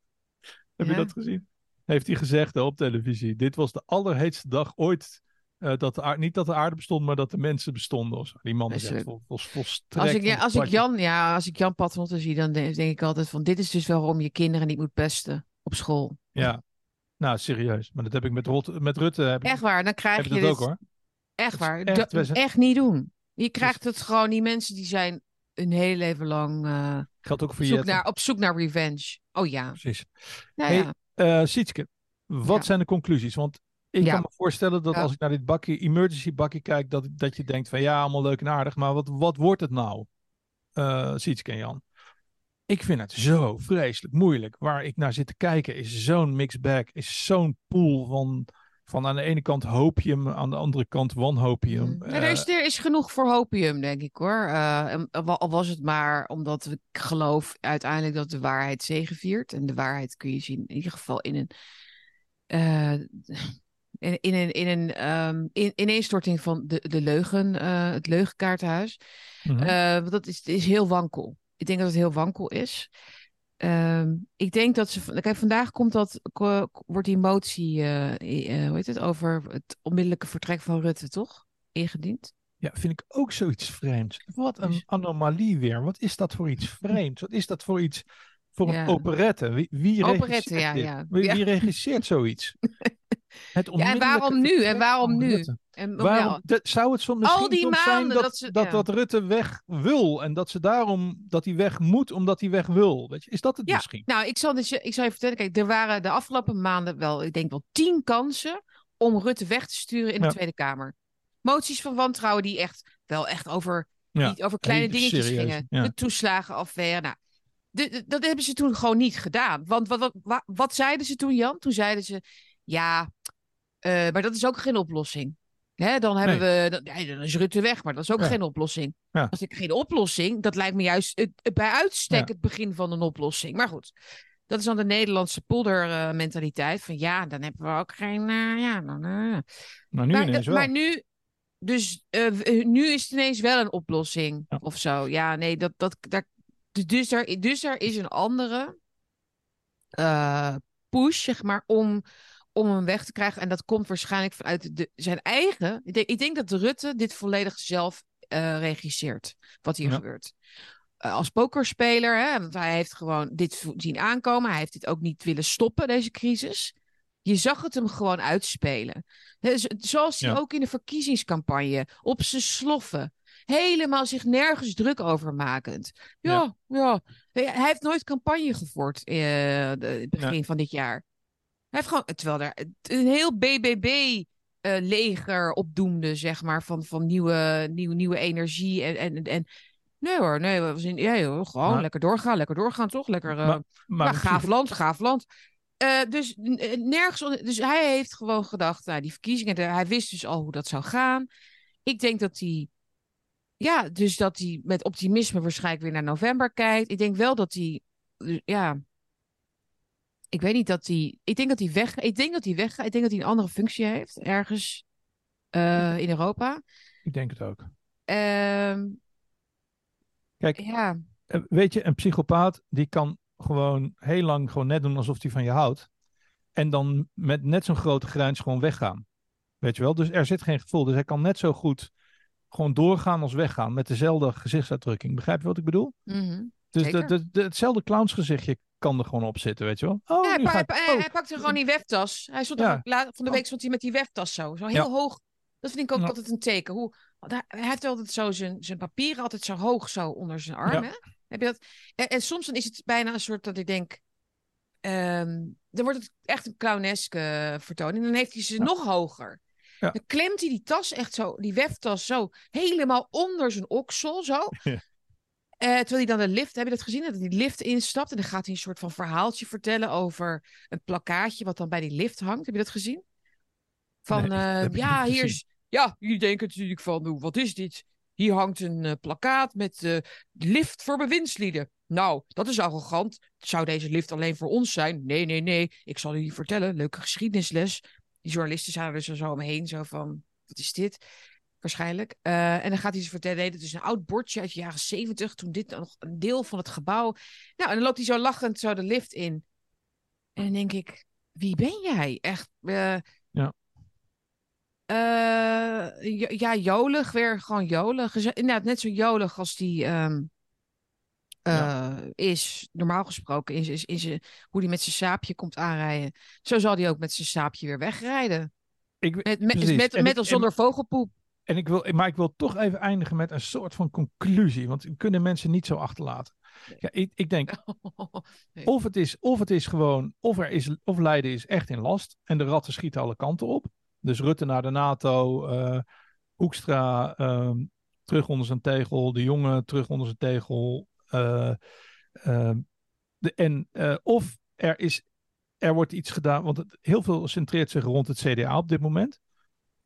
Heb je dat gezien? Heeft hij gezegd op televisie. Dit was de allerheetste dag ooit dat de aarde, niet dat de aarde bestond, maar dat de mensen bestonden. Of Die man is vol, vol, volstrekt... Als ik, ja, als, ik Jan, ja, als ik Jan Paternotte zie, dan denk, denk, ik altijd van... dit is dus waarom je kinderen niet moet pesten op school. Ja, nou serieus. Maar dat heb ik met, Rot, met Rutte... Heb echt waar, dan krijg je het ook hoor. Echt waar, echt, dat, echt niet doen. Je krijgt het gewoon, die mensen die zijn een hele leven lang... Uh, Geldt ook voor zoek naar, op zoek naar revenge. Oh ja. Precies. Hey, ja. Uh, Sietske, wat ja. zijn de conclusies? Want ik kan me voorstellen dat als ik naar dit bakje, emergency bakje kijk, dat, dat je denkt van ja, allemaal leuk en aardig, maar wat, wat wordt het nou? Uh, Sietske en Jan. Ik vind het zo vreselijk moeilijk. Waar ik naar zit te kijken is zo'n mixed bag, is zo'n pool van, van aan de ene kant hopium, aan de andere kant wanhopium. Mm. Ja, er, is, er is genoeg voor hopium, denk ik hoor. Uh, al was het maar omdat ik geloof uiteindelijk dat de waarheid zegeviert. En de waarheid kun je zien in ieder geval in een... Uh, in, in een, in een um, in, ineenstorting van de, de leugen, het leugenkaartenhuis. Mm -hmm. dat is, is heel wankel. Ik denk dat het heel wankel is. Um, ik denk dat ze. Kijk, vandaag komt dat, wordt die motie, uh, hoe heet het, over het onmiddellijke vertrek van Rutte, toch? Ingediend. Ja, vind ik ook zoiets vreemds. Wat een anomalie weer. Wat is dat voor iets vreemds? Wat is dat voor iets voor ja. een operette? Wie, wie operette, ja, ja. Wie, wie regisseert zoiets? Het ja, en waarom nu? En waarom nu? En, waarom, de, zou het soms misschien Al die maanden zijn dat, dat, ze, dat, ja. dat, Rutte weg wil en dat ze daarom dat hij weg moet omdat hij weg wil? Weet je, is dat het ja, misschien? Nou, ik zal, dus, ik zal je vertellen. Kijk, er waren de afgelopen maanden wel, ik denk wel tien kansen om Rutte weg te sturen in de Tweede Kamer. Moties van wantrouwen die echt wel echt over, niet over kleine dingetjes serieus, gingen. De toeslagenaffaire. Nou, de, de, dat hebben ze toen gewoon niet gedaan. Want wat, wat, wat, wat zeiden ze toen, Jan? Toen zeiden ze, ja, uh, maar dat is ook geen oplossing. Hè, dan hebben we, dan, ja, dan is Rutte weg, maar dat is ook Ja. geen oplossing. Ja. Als ik geen oplossing, dat lijkt me juist het, het bij uitstek het begin van een oplossing. Maar goed, dat is dan de Nederlandse poldermentaliteit. van ja, dan hebben we ook geen, eh, ja, dan, eh. Maar nu maar, ineens wel. maar nu, dus eh, nu is het ineens wel een oplossing Ja. of zo. Ja, nee, dat, dat, daar, dus, er, dus er is een andere eh, push, zeg maar, om, om hem weg te krijgen. En dat komt waarschijnlijk vanuit de, zijn eigen. Ik denk, ik denk dat Rutte dit volledig zelf eh, regisseert, wat hier Ja. gebeurt. Eh, als pokerspeler, hè, want hij heeft gewoon dit zien aankomen. Hij heeft dit ook niet willen stoppen, deze crisis. Je zag het hem gewoon uitspelen. Zoals hij Ja. ook in de verkiezingscampagne op zijn sloffen. Helemaal zich nergens druk over makend. Ja, ja. Hij hij heeft nooit campagne gevoerd in het begin van dit jaar. Hij heeft gewoon, terwijl er een heel BBB-leger opdoemde, zeg maar, van, van nieuwe, nieuwe, nieuwe energie. En, en, en nee hoor, nee, we zijn, ja, joh, gewoon Maar- lekker doorgaan, lekker doorgaan, toch? Lekker, eh, Maar- Maar ja, in gaaf land, gaaf land. Eh, dus eh, nergens. Dus hij heeft gewoon gedacht, nou, die verkiezingen, hij wist dus al hoe dat zou gaan. Ik denk dat hij. Ja, dus dat hij met optimisme waarschijnlijk weer naar november kijkt. Ik denk wel dat hij. eh, Ja. Ik weet niet dat hij. Ik denk dat hij weg. Ik denk dat hij weggaat. Ik denk dat hij een andere functie heeft. Ergens eh, in Europa. Ik denk het ook. Ehm, Kijk, ja. Eh, Weet je, een psychopaat die kan gewoon heel lang gewoon net doen alsof hij van je houdt. En dan met net zo'n grote grijns gewoon weggaan. Weet je wel? Dus er zit geen gevoel. Dus hij kan net zo goed gewoon doorgaan als weggaan. Met dezelfde gezichtsuitdrukking. Begrijp je wat ik bedoel? mhm. Dus de, de, de- hetzelfde clownsgezichtje kan er gewoon op zitten, weet je wel? Oh, Ja, hij, nu pa- ga hij, ik- pa- oh, hij pakte gewoon die weftas. Hij stond Ja. van de Oh. week stond hij met die weftas zo. Zo heel Ja. hoog. Dat vind ik ook altijd een teken. Hoe, hij, heeft altijd zo zijn, zijn papieren altijd zo hoog zo onder zijn arm. Ja. Hè? Heb je dat? En, en soms dan is het bijna een soort dat ik denk... ehm, dan wordt het echt een clowneske vertoning. Dan heeft hij ze nog hoger. Dan klemt hij die tas echt zo, die weftas zo, helemaal onder zijn oksel zo. Eh, terwijl hij dan de lift, heb je dat gezien? Dat hij die lift instapt en dan gaat hij een soort van verhaaltje vertellen over een plakkaatje wat dan bij die lift hangt. Heb je dat gezien? Van, Nee, eh, ja, hier is, ja, jullie denken natuurlijk van, "Oeh, wat is dit? Hier hangt een eh, plakkaat met lift voor bewindslieden. Nou, dat is arrogant. Zou deze lift alleen voor ons zijn? Nee, nee, nee. Ik zal jullie vertellen. Leuke geschiedenisles. Die journalisten zaten er zo, zo omheen. Zo van, wat is dit? Waarschijnlijk. Eh, en dan gaat hij ze vertellen, dit is een oud bordje uit de jaren zeventig. Toen dit nog een deel van het gebouw. Nou, en dan loopt hij zo lachend zo de lift in. En dan denk ik, wie ben jij? Echt. eh, Ja. eh, ja, jolig, weer gewoon jolig. Inderdaad, net zo jolig als die ehm, Ja. eh, is, normaal gesproken, is, is, is, hoe hij met zijn saapje komt aanrijden. Zo zal hij ook met zijn saapje weer wegrijden. Ik, Met, met, met, met of zonder vogelpoep. En ik wil, maar ik wil toch even eindigen met een soort van conclusie. Want we kunnen mensen niet zo achterlaten. Ja, ik, ik denk, Nee. of het, is, of het is gewoon, of, er is, of Leiden is echt in last. En de ratten schieten alle kanten op. Dus Rutte naar de NATO, eh, Hoekstra ehm, terug onder zijn tegel, de jongen terug onder zijn tegel. eh, ehm, de, en, eh, of er, is, er wordt iets gedaan, want het, heel veel centreert zich rond het CDA op dit moment.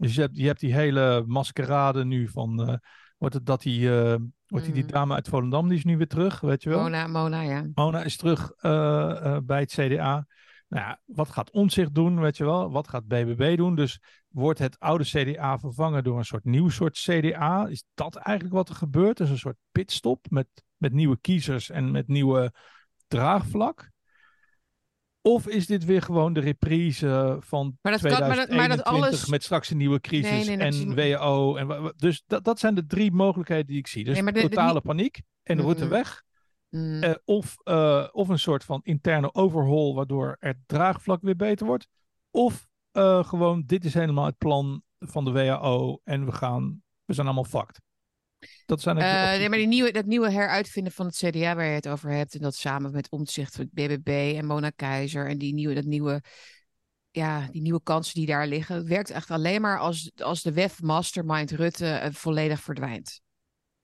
Dus je hebt, je hebt die hele maskerade nu van, eh, wordt het dat die, eh, wordt die, die Mm. dame uit Volendam, die is nu weer terug, weet je wel? Mona, Mona, ja. Mona is terug eh, bij het CDA. Nou ja, wat gaat Omtzigt doen, weet je wel? Wat gaat BBB doen? Dus wordt het oude CDA vervangen door een soort nieuw soort CDA? Is dat eigenlijk wat er gebeurt? Dus een soort pitstop met, met nieuwe kiezers en met nieuwe draagvlak? Of is dit weer gewoon de reprise van Maar dat kan- maar dat- 2021 maar dat alles- met straks een nieuwe crisis Nee, nee, dat is en WO? En, dus dat, dat zijn de drie mogelijkheden die ik zie. Dus Nee, de- totale nie- paniek en de route Mm. weg. Mm. Eh, of, eh, of een soort van interne overhaul, waardoor het draagvlak weer beter wordt. Of eh, gewoon, dit is helemaal het plan van de WHO en we gaan, we zijn allemaal fucked. Dat zijn Eh, nee, maar die nieuwe, dat nieuwe heruitvinden van het CDA waar je het over hebt. En dat samen met Omtzigt, met BBB en Mona Keizer. En die nieuwe, dat nieuwe, ja, die nieuwe kansen die daar liggen. Het werkt echt alleen maar als, als de WEF Mastermind Rutte eh, volledig verdwijnt.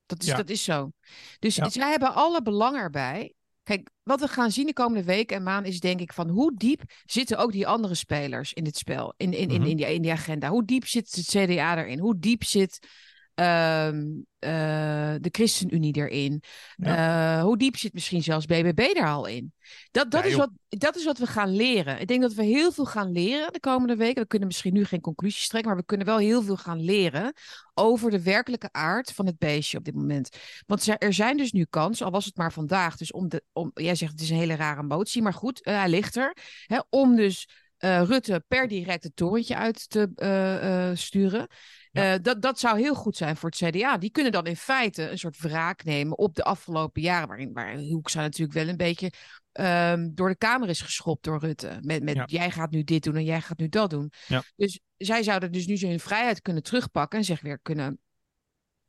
Dat is, Ja. dat is zo. Dus Ja. zij hebben alle belang erbij Kijk, wat we gaan zien de komende weken en maanden is denk ik van hoe diep zitten ook die andere spelers in dit spel, in, in, in, Mhm. in, die, in die agenda. Hoe diep zit het CDA erin? Hoe diep zit ehm, eh, de ChristenUnie erin? Eh, hoe diep zit misschien zelfs BBB er al in? Dat, dat, Ja, is wat, dat is wat we gaan leren. Ik denk dat we heel veel gaan leren de komende weken. We kunnen misschien nu geen conclusies trekken, maar we kunnen wel heel veel gaan leren over de werkelijke aard van het beestje op dit moment. Want er zijn dus nu kansen, al was het maar vandaag. Dus om de, om, jij zegt het is een hele rare motie, maar goed, eh, hij ligt er. Hè, om dus eh, Rutte per direct het torentje uit te eh, eh, sturen. Ja. Dat, dat zou heel goed zijn voor het CDA. Die kunnen dan in feite een soort wraak nemen op de afgelopen jaren. Waarin, waarin Hoekstra natuurlijk wel een beetje ehm, door de Kamer is geschopt door Rutte. Met, met Ja. jij gaat nu dit doen en jij gaat nu dat doen. Ja. Dus zij zouden dus nu hun vrijheid kunnen terugpakken en zich weer kunnen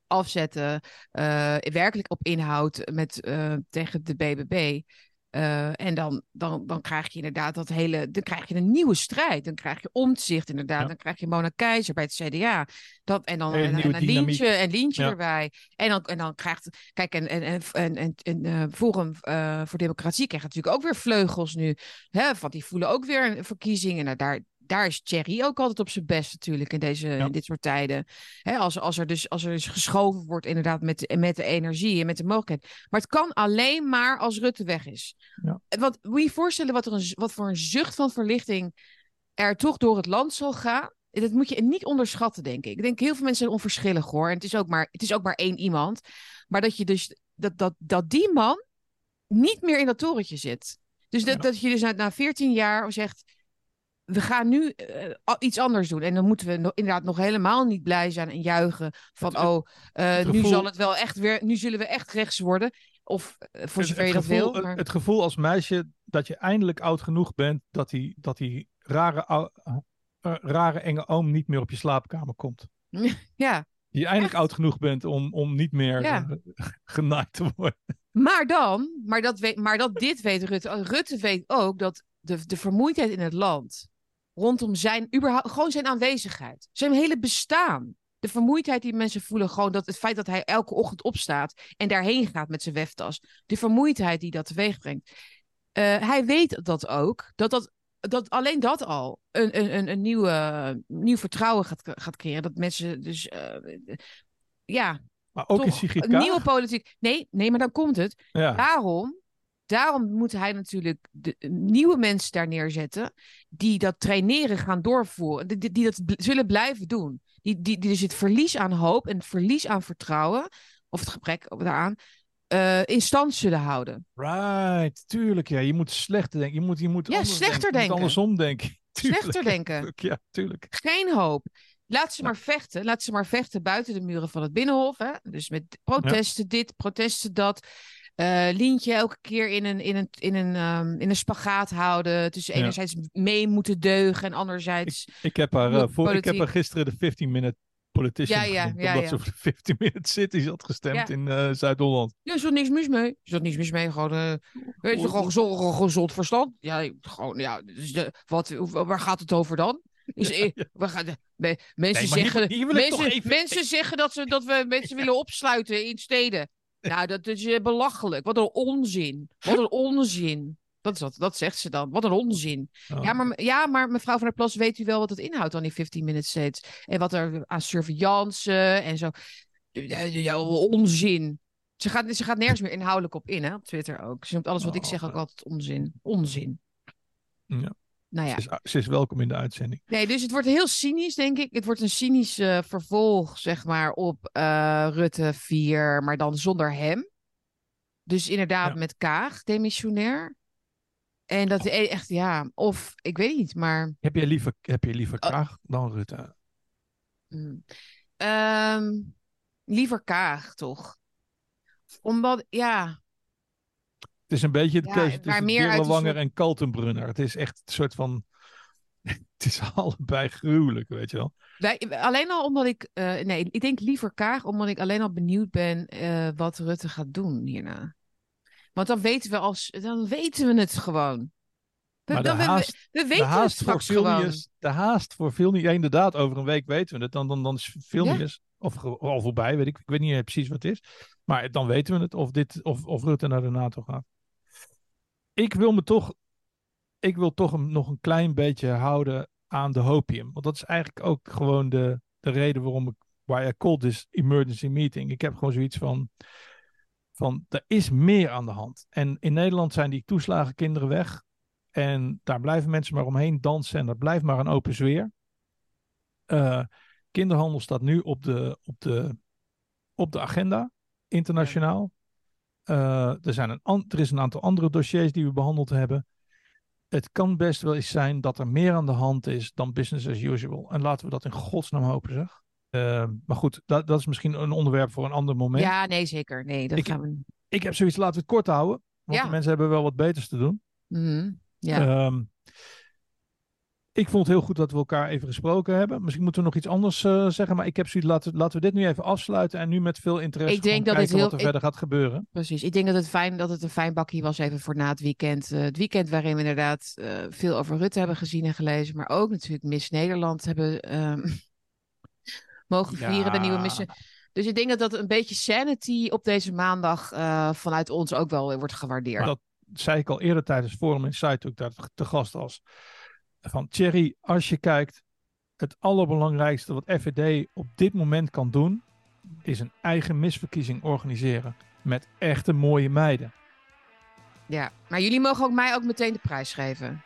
afzetten. werkelijk op inhoud met, tegen de BBB. Eh, en dan, dan, dan krijg je inderdaad dat hele. Dan krijg je een nieuwe strijd. Dan krijg je omzicht, inderdaad. Ja. Dan krijg je Mona Keizer bij het CDA. Dat, en dan en, en. Lientje, en Lientje Ja. erbij. En dan, en dan krijgt. Kijk, en, en, en, en, eh, Forum eh, voor Democratie krijgt natuurlijk ook weer vleugels nu. Hè, want die voelen ook weer een verkiezing. En nou, daar, daar is Thierry ook altijd op zijn best natuurlijk in, deze, in dit soort tijden. Hè, als, als, er dus, als er dus geschoven wordt inderdaad met, de- met de energie en met de mogelijkheid. Maar het kan alleen maar als Rutte weg is. Ja. Want moet je je voorstellen wat, er een, wat voor een zucht van verlichting er toch door het land zal gaan? Dat moet je niet onderschatten, denk ik. Ik denk heel veel mensen zijn onverschillig hoor. En het is ook maar, het is ook maar één iemand. Maar dat je dus dat, dat, dat die man niet meer in dat torentje zit. Dus dat, Ja. dat je dus na, na 14 jaar zegt. We gaan nu eh, iets anders doen. En dan moeten we inderdaad nog helemaal niet blij zijn en juichen. Van, Het- oh, eh, nu zal het wel echt weer. Nu zullen we echt rechts worden. Of eh, voor zover je dat wil. Maar... Het, het gevoel als meisje dat je eindelijk oud genoeg bent dat die, dat die rare, rare enge oom niet meer op je slaapkamer komt. ja. Je eindelijk Echt? oud genoeg bent om, om niet meer Ja. genaaid te worden. Maar dan, maar dat, weet, maar dat dit weet Rutte. Rutte weet ook dat de, de vermoeidheid in het land. Rondom zijn, überhaupt, gewoon zijn aanwezigheid. Zijn hele bestaan. De vermoeidheid die mensen voelen, gewoon dat het feit dat hij elke ochtend opstaat. en daarheen gaat met zijn weftas. De vermoeidheid die dat teweeg brengt. Eh, hij weet dat ook. Dat, dat, dat alleen dat al een, een, een, een nieuwe, nieuw vertrouwen gaat, gaat creëren. Dat mensen dus. eh, ja, Maar ook in toch Sigrid een Kaag? nieuwe politiek. Nee, nee, maar dan komt het. Ja. Daarom, daarom moet hij natuurlijk de, nieuwe mensen daar neerzetten. die dat traineren gaan doorvoeren. Die, die, dat zullen blijven doen. Die, die, die dus het verlies aan hoop en het verlies aan vertrouwen. of het gebrek daaraan. eh, in stand zullen houden. Right, tuurlijk. Ja, je moet slechter denken. Je moet, je moet Ja, slechter denken. Andersom denken. Tuurlijk. Slechter denken. Ja, tuurlijk. Geen hoop. Laat ze Ja. maar vechten. Laat ze maar vechten buiten de muren van het Binnenhof. Hè? Dus met protesten dit, protesten dat. Eh Lientje elke keer in een, in een, in een, ehm, in een spagaat houden. Tussen Ja. enerzijds mee moeten deugen en anderzijds... Ik heb haar, eh, voor, ik heb haar gisteren de 15-minute politician Ja, ja, genoemd, ja, omdat ja. ze voor de 15-minute cities had gestemd in eh, Zuid-Holland. Ja, er niks mis mee. Er niks mis mee. Gewoon, weet je, gewoon gezond, gezond verstand. Ja, gewoon, ja. Dus de, wat, waar gaat het over dan? Mensen, Nee, maar hier- zeggen, hier mensen, even- mensen zeggen dat, ze, dat we mensen willen opsluiten in steden. Nou, dat is eh, belachelijk. Wat een onzin. Wat een onzin. Dat, is wat, dat zegt ze dan. Wat een onzin. Oh. Ja, maar, ja, maar mevrouw van der Plas, weet u wel wat het inhoudt dan die 15 minutes states? En wat er aan surveillance en zo. Ja, onzin. Ze gaat, ze gaat nergens meer inhoudelijk op in, hè? Op Twitter ook. Ze noemt alles wat ik Oh, zeg ook altijd onzin. Onzin. Ja. Nou ja. Ze, is, ze is welkom in de uitzending. Nee, dus het wordt heel cynisch, denk ik. Het wordt een cynisch eh, vervolg, zeg maar, op eh, Rutte 4, maar dan zonder hem. Dus inderdaad Ja. met Kaag, demissionair. En dat e- echt, ja, of ik weet niet, maar. Heb je liever, heb je liever Oh. Kaag dan Rutte? mm. Ehm, liever Kaag, toch? Omdat, ja, Het is een beetje de Ja, keuze tussen Dirlewanger soort- en Kaltenbrunner. Het is echt een soort van... Het is allebei gruwelijk, weet je wel. wij, alleen al omdat ik, eh, nee, ik denk liever Kaag, omdat ik alleen al benieuwd ben eh, wat Rutte gaat doen hierna. Want dan weten we, als, dan weten we het gewoon. We, Maar de dan, we- we- haast- we, De weten het haast, voor. Vilnius, de haast voor Vilnius... Ja, inderdaad, over een week weten we het. Dan, dan, dan is Vilnius of, al voorbij, weet ik. Ik weet niet precies wat het is. Maar dan weten we het of, dit, of, of Rutte naar de NATO gaat. Ik wil me toch, ik wil toch nog een klein beetje houden aan de hopium. Want dat is eigenlijk ook gewoon de, de reden waarom ik, waar I called this emergency meeting. Ik heb gewoon zoiets van, van, er is meer aan de hand. En in Nederland zijn die toeslagen kinderen weg. En daar blijven mensen maar omheen dansen en dat blijft maar een open sfeer. Uh, kinderhandel staat nu op de, op de, op de agenda, internationaal. Uh, er, zijn een, er is een aantal andere dossiers die we behandeld hebben. Het kan best wel eens zijn dat er meer aan de hand is dan business as usual. En laten we dat in godsnaam hopen, zeg. Uh, maar goed, dat, dat is misschien een onderwerp voor een ander moment. Ja, nee, zeker. Nee, dat ik, gaan we... ik heb zoiets, laten we het kort houden. Want Ja. de mensen hebben wel wat beters te doen. Mhm. Ja. Ehm, ik vond het heel goed dat we elkaar even gesproken hebben. Misschien moeten we nog iets anders eh, zeggen. Maar ik heb zoiets, laten, laten we dit nu even afsluiten. En nu met veel interesse Ik denk dat kijken wat er verder gaat gebeuren. Precies. Ik denk dat het, fijn, dat het een fijn bakje was even voor na het weekend. Eh, het weekend waarin we inderdaad eh, veel over Rutte hebben gezien en gelezen. Maar ook natuurlijk Miss Nederland hebben ehm, mogen vieren. De nieuwe Miss... Dus ik denk dat dat een beetje sanity op deze maandag vanuit ons ook wel wordt gewaardeerd. Dat zei ik al eerder tijdens Forum Insight ik daar te gast was. Van Thierry, als je kijkt, het allerbelangrijkste wat FVD op dit moment kan doen, is een eigen misverkiezing organiseren. Met echte mooie meiden. Ja, maar jullie mogen ook mij ook meteen de prijs geven.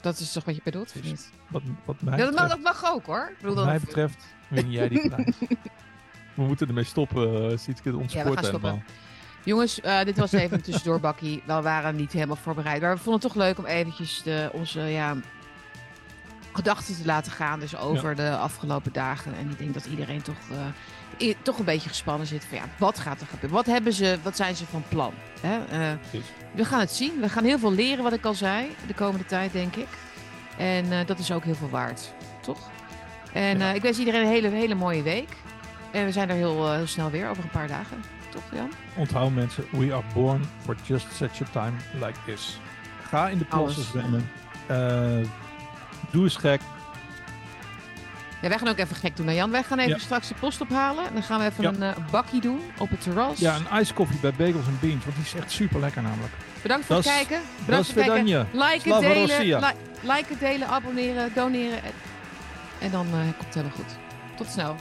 Dat is toch wat je bedoelt, of niet? Wat, wat mij Ja, dat, mag, betreft, dat mag ook hoor. Ik bedoel, wat dat- mij betreft win jij die prijs. We moeten ermee stoppen, uh, ziet ik het Ja, we gaan stoppen. Jongens, eh, dit was even een tussendoor-bakkie. We waren niet helemaal voorbereid. Maar we vonden het toch leuk om eventjes de, onze ja, gedachten te laten gaan. Dus over de afgelopen dagen. En ik denk dat iedereen toch, i- toch een beetje gespannen zit. Van ja, wat gaat er gebeuren? Wat hebben ze? Wat zijn ze van plan? Hè? Eh, we gaan het zien. We gaan heel veel leren, wat ik al zei. De komende tijd, denk ik. En eh, dat is ook heel veel waard. Toch? En Ja. ik wens iedereen een hele, hele mooie week. En we zijn er heel, heel snel weer, over een paar dagen. Toch, Jan? Onthoud mensen, we are born for just such a time like this. Ga in de plassen zwemmen. Doe eens gek. Ja, wij gaan ook even gek doen, hè, Jan. Wij gaan even Ja. straks de post ophalen. En dan gaan we even Ja. een eh, bakkie doen op het terras. Ja, een ijskoffie bij Bagels en Beans, want die is echt super lekker namelijk. Bedankt voor het kijken. Bedankt voor het kijken. Liken, Slava delen, li- liken, delen, abonneren, doneren. En, en dan eh, komt het helemaal goed. Tot snel.